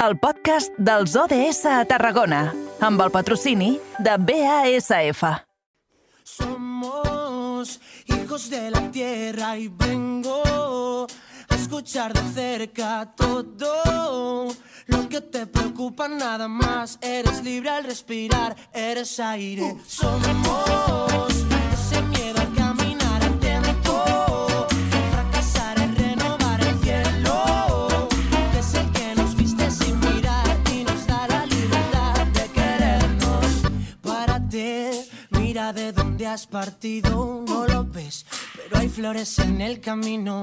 el podcast dels ODS a Tarragona, amb el patrocini de BASF. Somos hijos de la tierra y vengo a escuchar de cerca todo lo que te preocupa nada más. Eres libre al respirar, eres aire. Somos has partido, no lo ves, pero hay flores en el camino.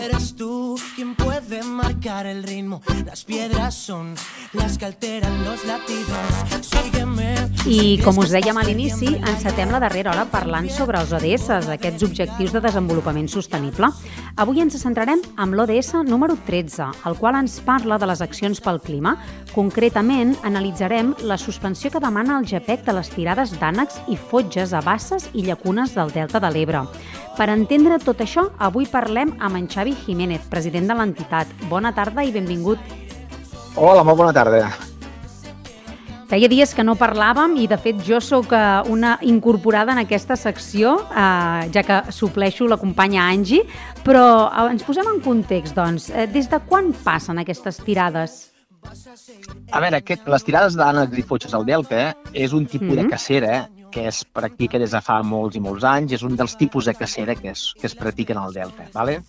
Eres tú quien puede marcar el ritmo. Las piedras son las que alteran los latidos. Sígueme. I com us dèiem a l'inici, encetem la darrera hora parlant sobre els ODS, aquests objectius de desenvolupament sostenible. Avui ens centrarem amb l'ODS número 13, el qual ens parla de les accions pel clima. Concretament, analitzarem la suspensió que demana el GPEC de les tirades d'ànecs i fotges a basses i llacunes del Delta de l'Ebre. Per entendre tot això, avui parlem amb en Xavi Jiménez, president de l'entitat. Bona tarda i benvingut. Hola, molt bona tarda. Feia dies que no parlàvem i, de fet, jo sóc eh, una incorporada en aquesta secció, eh, ja que supleixo la companya Angie, però eh, ens posem en context, doncs. Eh, des de quan passen aquestes tirades? A veure, aquest, les tirades d'ànecs i al delta és un tipus mm -hmm. De cacera que es practica des de fa molts i molts anys, és un dels tipus de cacera que es, que es practiquen al delta. ¿vale?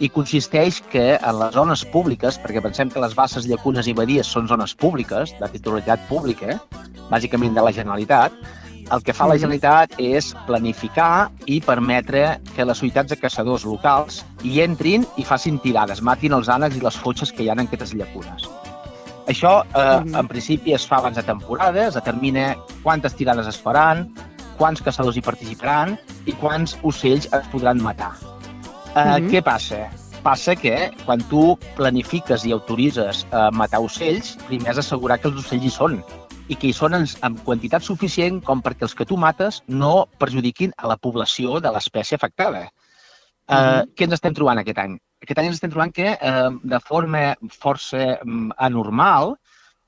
I consisteix que en les zones públiques, perquè pensem que les basses, llacunes i badies són zones públiques, de titularitat pública, bàsicament de la Generalitat, el que fa la Mhm. Generalitat és planificar i permetre que les societats de caçadors locals hi entrin i facin tirades, matin els ànecs i les fotges que hi ha en aquestes llacunes. Això, eh, Mhm. en principi, es fa abans de temporada, es determina quantes tirades es faran, quants caçadors hi participaran i quants ocells es podran matar. Eh, Mhm. Què passa? Passa que quan tu planifiques i autoritzes eh, matar ocells, primer has d'assegurar que els ocells hi són i que hi són en, en quantitat suficient com perquè els que tu mates no perjudiquin a la població de l'espècie afectada. Eh, Mhm. Què ens estem trobant aquest any? Aquest any ens estem trobant que, eh, de forma força mm, anormal,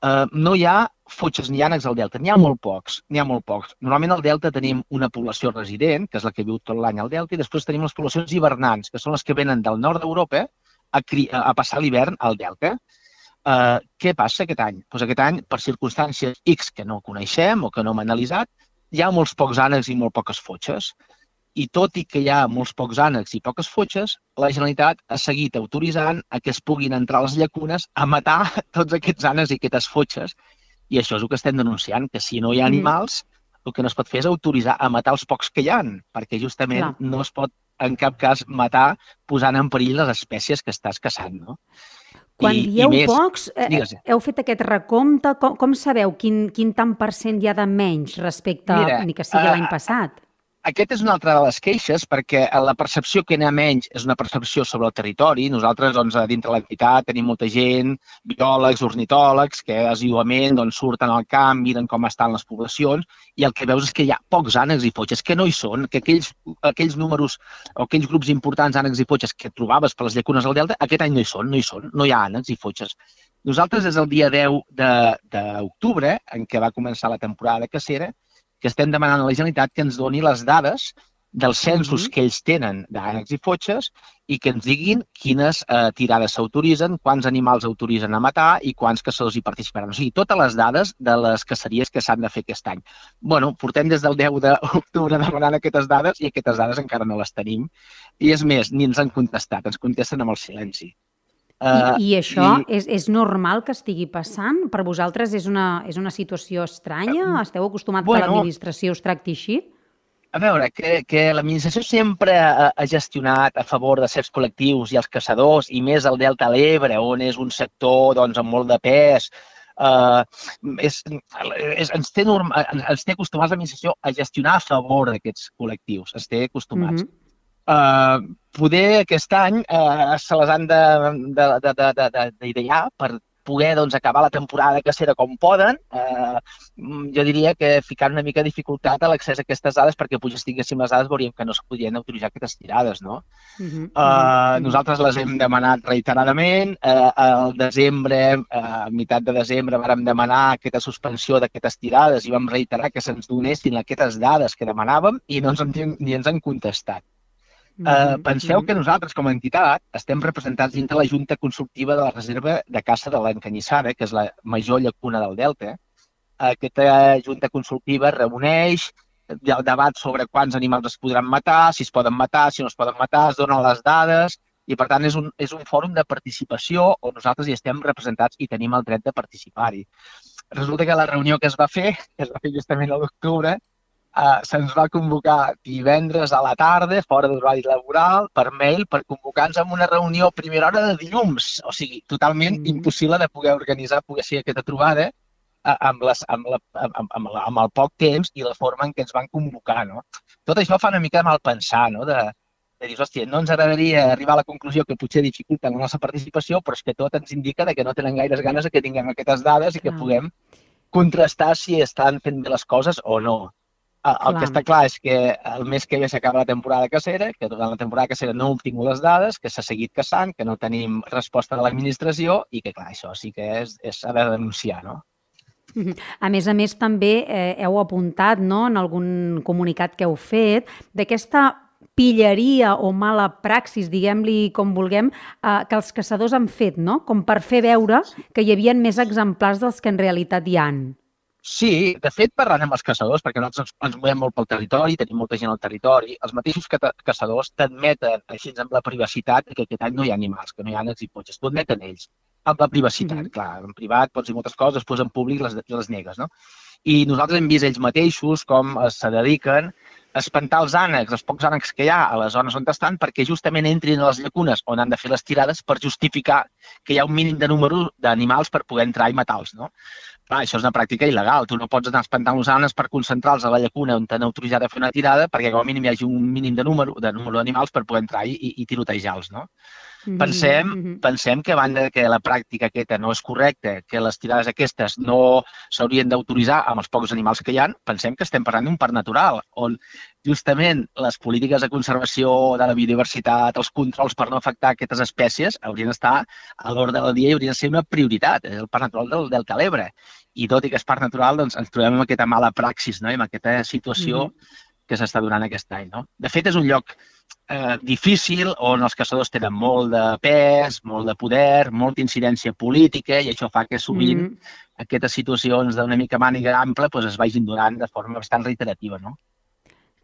eh, no hi ha fotges ni ànecs al delta. N'hi ha molt pocs, n'hi ha molt pocs. Normalment al delta tenim una població resident, que és la que viu tot l'any al delta, i després tenim les poblacions hivernants, que són les que venen del nord d'Europa a, a passar l'hivern al delta. Uh, què passa aquest any? Pues aquest any, per circumstàncies X que no coneixem o que no hem analitzat, hi ha molts pocs ànecs i molt poques fotges. I tot i que hi ha molts pocs ànecs i poques fotges, la Generalitat ha seguit autoritzant a que es puguin entrar a les llacunes a matar tots aquests ànecs i aquestes fotges. I això és el que estem denunciant, que si no hi ha Mm. animals, el que no es pot fer és autoritzar a matar els pocs que hi han, perquè justament Clar. no es pot en cap cas matar posant en perill les espècies que estàs caçant. No? Quan I- i dieu més- pocs, eh, digues. heu fet aquest recompte, com, com sabeu quin, quin tant per cent hi ha de menys respecte Mira, ni que sigui eh, l'any passat? Aquest és una altra de les queixes, perquè la percepció que n'hi menys és una percepció sobre el territori. Nosaltres, doncs, dintre l'entitat tenim molta gent, biòlegs, ornitòlegs, que assiduament doncs, surten al camp, miren com estan les poblacions, i el que veus és que hi ha pocs ànecs i fotges, que no hi són, que aquells, aquells números o aquells grups importants ànecs i fotges que trobaves per les llacunes del Delta, aquest any no hi són, no hi són, no hi ha ànecs i fotges. Nosaltres, des del dia 10 de- d'octubre, en què va començar la temporada de cacera, que estem demanant a la Generalitat que ens doni les dades dels censos Mhm. que ells tenen d'ànecs i fotges i que ens diguin quines eh, tirades s'autoritzen, quants animals autoritzen a matar i quants caçadors hi participaran. O sigui, totes les dades de les caceries que s'han de fer aquest any. bueno, portem des del 10 d'octubre demanant aquestes dades i aquestes dades encara no les tenim. I és més, ni ens han contestat, ens contesten amb el silenci. I, I això i- és, és normal que estigui passant? Per vosaltres és una, és una situació estranya? Esteu acostumats que bueno, l'administració us tracti així? A veure, que, que l'administració sempre ha, ha gestionat a favor de certs col·lectius i els caçadors, i més al Delta de l'Ebre, on és un sector doncs, amb molt de pes, eh, és, és, ens, té norm, ens té acostumats l'administració a gestionar a favor d'aquests col·lectius, ens té acostumats. Mhm. Uh, poder aquest any uh, se les han de- de- de- de- de- de- d'idear per, poder doncs, acabar la temporada cacera com poden, eh, jo diria que ficant una mica de dificultat a l'accés a aquestes dades perquè potser tinguéssim les dades veuríem que no es podien autoritzar aquestes tirades, no? Uh -huh. uh, nosaltres les hem demanat reiteradament, eh, al desembre, eh, a meitat de desembre, vàrem demanar aquesta suspensió d'aquestes tirades i vam reiterar que se'ns donessin aquestes dades que demanàvem i no ens han, ni ens han contestat. Uh, penseu que nosaltres, com a entitat, estem representats dintre la Junta Consultiva de la Reserva de Caça de l'Encanyissada, que és la major llacuna del Delta. Aquesta Junta Consultiva reuneix, el debat sobre quants animals es podran matar, si es poden matar, si no es poden matar, es donen les dades, i per tant és un, és un fòrum de participació on nosaltres hi estem representats i tenim el dret de participar-hi. Resulta que la reunió que es va fer, que es va fer justament a l'octubre, eh, se'ns va convocar divendres a la tarda, fora d'horari laboral, per mail, per convocar-nos a una reunió a primera hora de dilluns. O sigui, totalment mm -hmm. impossible de poder organitzar, poder ser aquesta trobada eh, amb, les, amb, la, amb, amb, la, amb el poc temps i la forma en què ens van convocar. No? Tot això fa una mica de mal pensar, no? de, de dir, hòstia, no ens agradaria arribar a la conclusió que potser dificulta la nostra participació, però és que tot ens indica que no tenen gaires ganes de que tinguem aquestes dades i que ah. puguem contrastar si estan fent bé les coses o no. El, el que està clar és que el mes que ve s'acaba la temporada cacera, que durant la temporada cacera no hem tingut les dades, que s'ha seguit caçant, que no tenim resposta de l'administració i que, clar, això sí que és, és s'ha de denunciar, no? A més a més, també eh, heu apuntat no, en algun comunicat que heu fet d'aquesta pilleria o mala praxis, diguem-li com vulguem, eh, que els caçadors han fet, no? com per fer veure que hi havia més exemplars dels que en realitat hi han. Sí, de fet, parlant amb els caçadors, perquè nosaltres ens, ens movem molt pel territori, tenim molta gent al territori, els mateixos caçadors t'admeten, així amb la privacitat, que aquest any no hi ha animals, que no hi ha ànecs i potxes, t'ho admeten ells, amb la privacitat, mm -hmm. clar, en privat pots dir moltes coses, després en públic les, les negues, no? I nosaltres hem vist ells mateixos com se dediquen a espantar els ànecs, els pocs ànecs que hi ha a les zones on estan, perquè justament entrin a les llacunes on han de fer les tirades per justificar que hi ha un mínim de número d'animals per poder entrar i matar-los, no? Clar, això és una pràctica il·legal. Tu no pots anar espantant los per concentrar-los a la llacuna on t'han autoritzat a fer una tirada perquè com a mínim hi hagi un mínim de número de número d'animals per poder entrar i, i, i tirotejar-los, no? Mm -hmm. Pensem, mm -hmm. pensem que a banda que la pràctica aquesta no és correcta, que les tirades aquestes no s'haurien d'autoritzar amb els pocs animals que hi han, pensem que estem parlant d'un parc natural, on justament les polítiques de conservació de la biodiversitat, els controls per no afectar aquestes espècies haurien d'estar a l'ordre del dia i haurien de ser una prioritat. És el parc natural del Delta L'Ebre i tot i que és part natural, doncs ens trobem amb aquesta mala praxis, no? amb aquesta situació mm -hmm. que s'està donant aquest any. No? De fet, és un lloc eh, difícil on els caçadors tenen molt de pes, molt de poder, molta incidència política i això fa que sovint mm -hmm. aquestes situacions d'una mica màniga ampla doncs, es vagin donant de forma bastant reiterativa. No?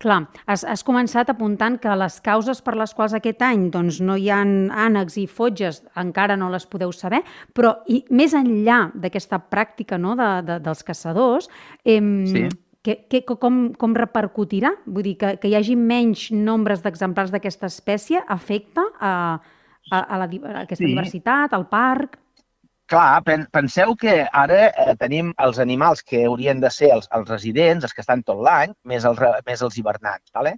Clar, has, has començat apuntant que les causes per les quals aquest any doncs, no hi ha ànecs i fotges encara no les podeu saber, però i, més enllà d'aquesta pràctica no, de, de, dels caçadors, eh, sí. que, que, com, com repercutirà? Vull dir, que, que hi hagi menys nombres d'exemplars d'aquesta espècie afecta a, a, a, la, a aquesta sí. diversitat, al parc? Clar, penseu que ara eh, tenim els animals que haurien de ser els, els residents, els que estan tot l'any, més, els, més els hivernants. ¿vale?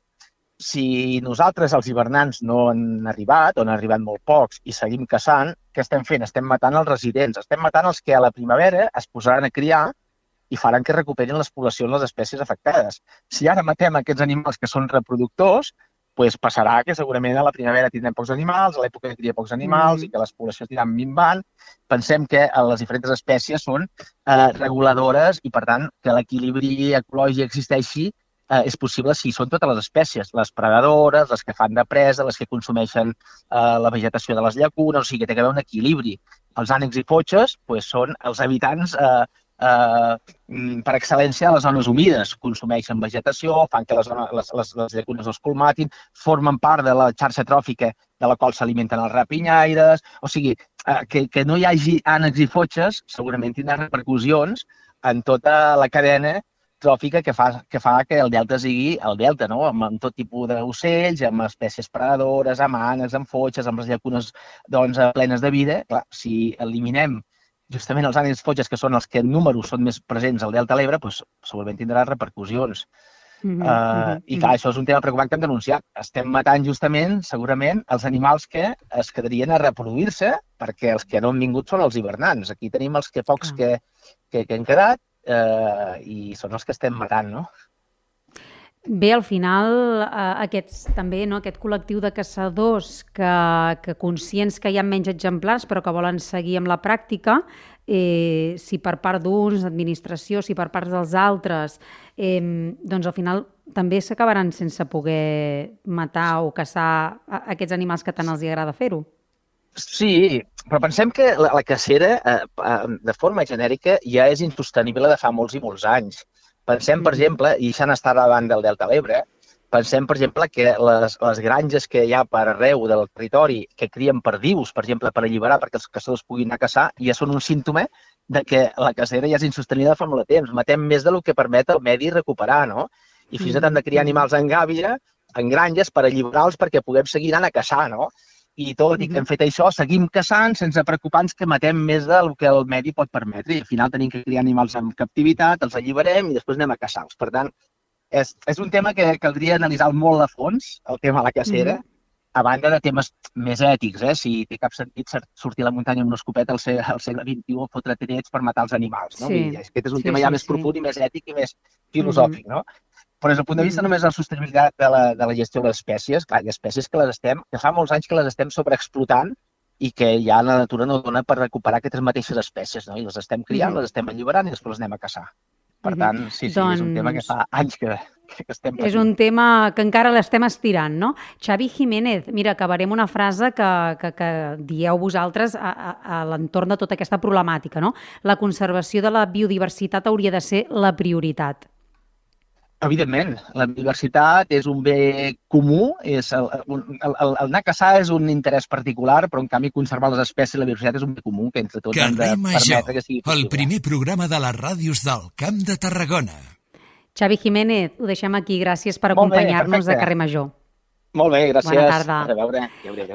Si nosaltres, els hivernants, no han arribat, o han arribat molt pocs, i seguim caçant, què estem fent? Estem matant els residents. Estem matant els que a la primavera es posaran a criar i faran que recuperin les poblacions les espècies afectades. Si ara matem aquests animals que són reproductors, pues passarà que segurament a la primavera tindrem pocs animals, a l'època cria pocs animals mm. i que les poblacions aniran minvant. Pensem que eh, les diferents espècies són eh, reguladores i, per tant, que l'equilibri ecològic existeixi eh, és possible si són totes les espècies, les predadores, les que fan de presa, les que consumeixen eh, la vegetació de les llacunes, o sigui que té que haver un equilibri. Els ànecs i fotxes pues, són els habitants eh, eh, mm, per excel·lència a les zones humides. Consumeixen vegetació, fan que les, les, les, les llacunes els colmatin, formen part de la xarxa tròfica de la qual s'alimenten els rapinyaires. O sigui, eh, que, que no hi hagi ànecs i fotxes segurament tindrà repercussions en tota la cadena tròfica que fa, que fa que el delta sigui el delta, no? amb, amb tot tipus d'ocells, amb espècies predadores, amb ànecs, amb fotxes, amb les llacunes doncs, plenes de vida. Clar, si eliminem justament els ànims fotges, que són els que en números són més presents al Delta L'Ebre, doncs, segurament tindrà repercussions. Mm -hmm. uh, I clar, això és un tema preocupant que hem denunciat. Estem matant justament, segurament, els animals que es quedarien a reproduir-se perquè els que no han vingut són els hivernants. Aquí tenim els que pocs ah. que, que, que han quedat eh, i són els que estem matant, no? Bé, al final, eh, aquests, també no, aquest col·lectiu de caçadors que, que conscients que hi ha menys exemplars però que volen seguir amb la pràctica, eh, si per part d'uns, administració, si per part dels altres, eh, doncs al final també s'acabaran sense poder matar o caçar aquests animals que tant els hi agrada fer-ho. Sí, però pensem que la, la cacera, eh, eh, de forma genèrica, ja és insostenible de fa molts i molts anys. Pensem, per exemple, i això n'està davant del Delta l'Ebre, pensem, per exemple, que les, les granges que hi ha per arreu del territori que crien perdius, per exemple, per alliberar perquè els caçadors puguin anar a caçar, ja són un símptoma de que la cacera ja és insostenible fa molt de temps. Matem més del que permet el medi recuperar, no? I fins i tot hem de criar animals en gàbia, en granges, per alliberar-los perquè puguem seguir anant a caçar, no? I tot i que hem fet això, seguim caçant sense preocupar-nos que matem més del que el medi pot permetre. I al final tenim que criar animals en captivitat, els alliberem i després anem a caçar-los. Per tant, és, és un tema que caldria analitzar molt a fons, el tema de la cacera, mm -hmm. a banda de temes més ètics, eh? si té cap sentit sortir a la muntanya amb una escopeta al segle, al segle XXI o fotre trets per matar els animals. No? Sí. Aquest és un sí, tema ja sí, més sí. profund i més ètic i més filosòfic. Mm -hmm. no? Però des del punt de vista mm. només de la sostenibilitat de la, de la gestió de les espècies, clar, hi ha espècies que les estem, que fa molts anys que les estem sobreexplotant i que ja la natura no dona per recuperar aquestes mateixes espècies, no? I les estem criant, mm. les estem alliberant i després les anem a caçar. Per mm-hmm. tant, sí, sí, doncs... és un tema que fa anys que, que estem patint. És un tema que encara l'estem estirant, no? Xavi Jiménez, mira, acabarem una frase que, que, que dieu vosaltres a, a, a l'entorn de tota aquesta problemàtica, no? La conservació de la biodiversitat hauria de ser la prioritat. Evidentment, la biodiversitat és un bé comú, és el, el, el, el anar a caçar és un interès particular, però en canvi conservar les espècies i la biodiversitat és un bé comú que entre tots Carrer hem de Major, permetre que sigui possible. el primer programa de les ràdios del Camp de Tarragona. Xavi Jiménez, ho deixem aquí. Gràcies per acompanyar-nos a Carrer Major. Molt bé, gràcies. Bona tarda. A veure. Adéu, adéu.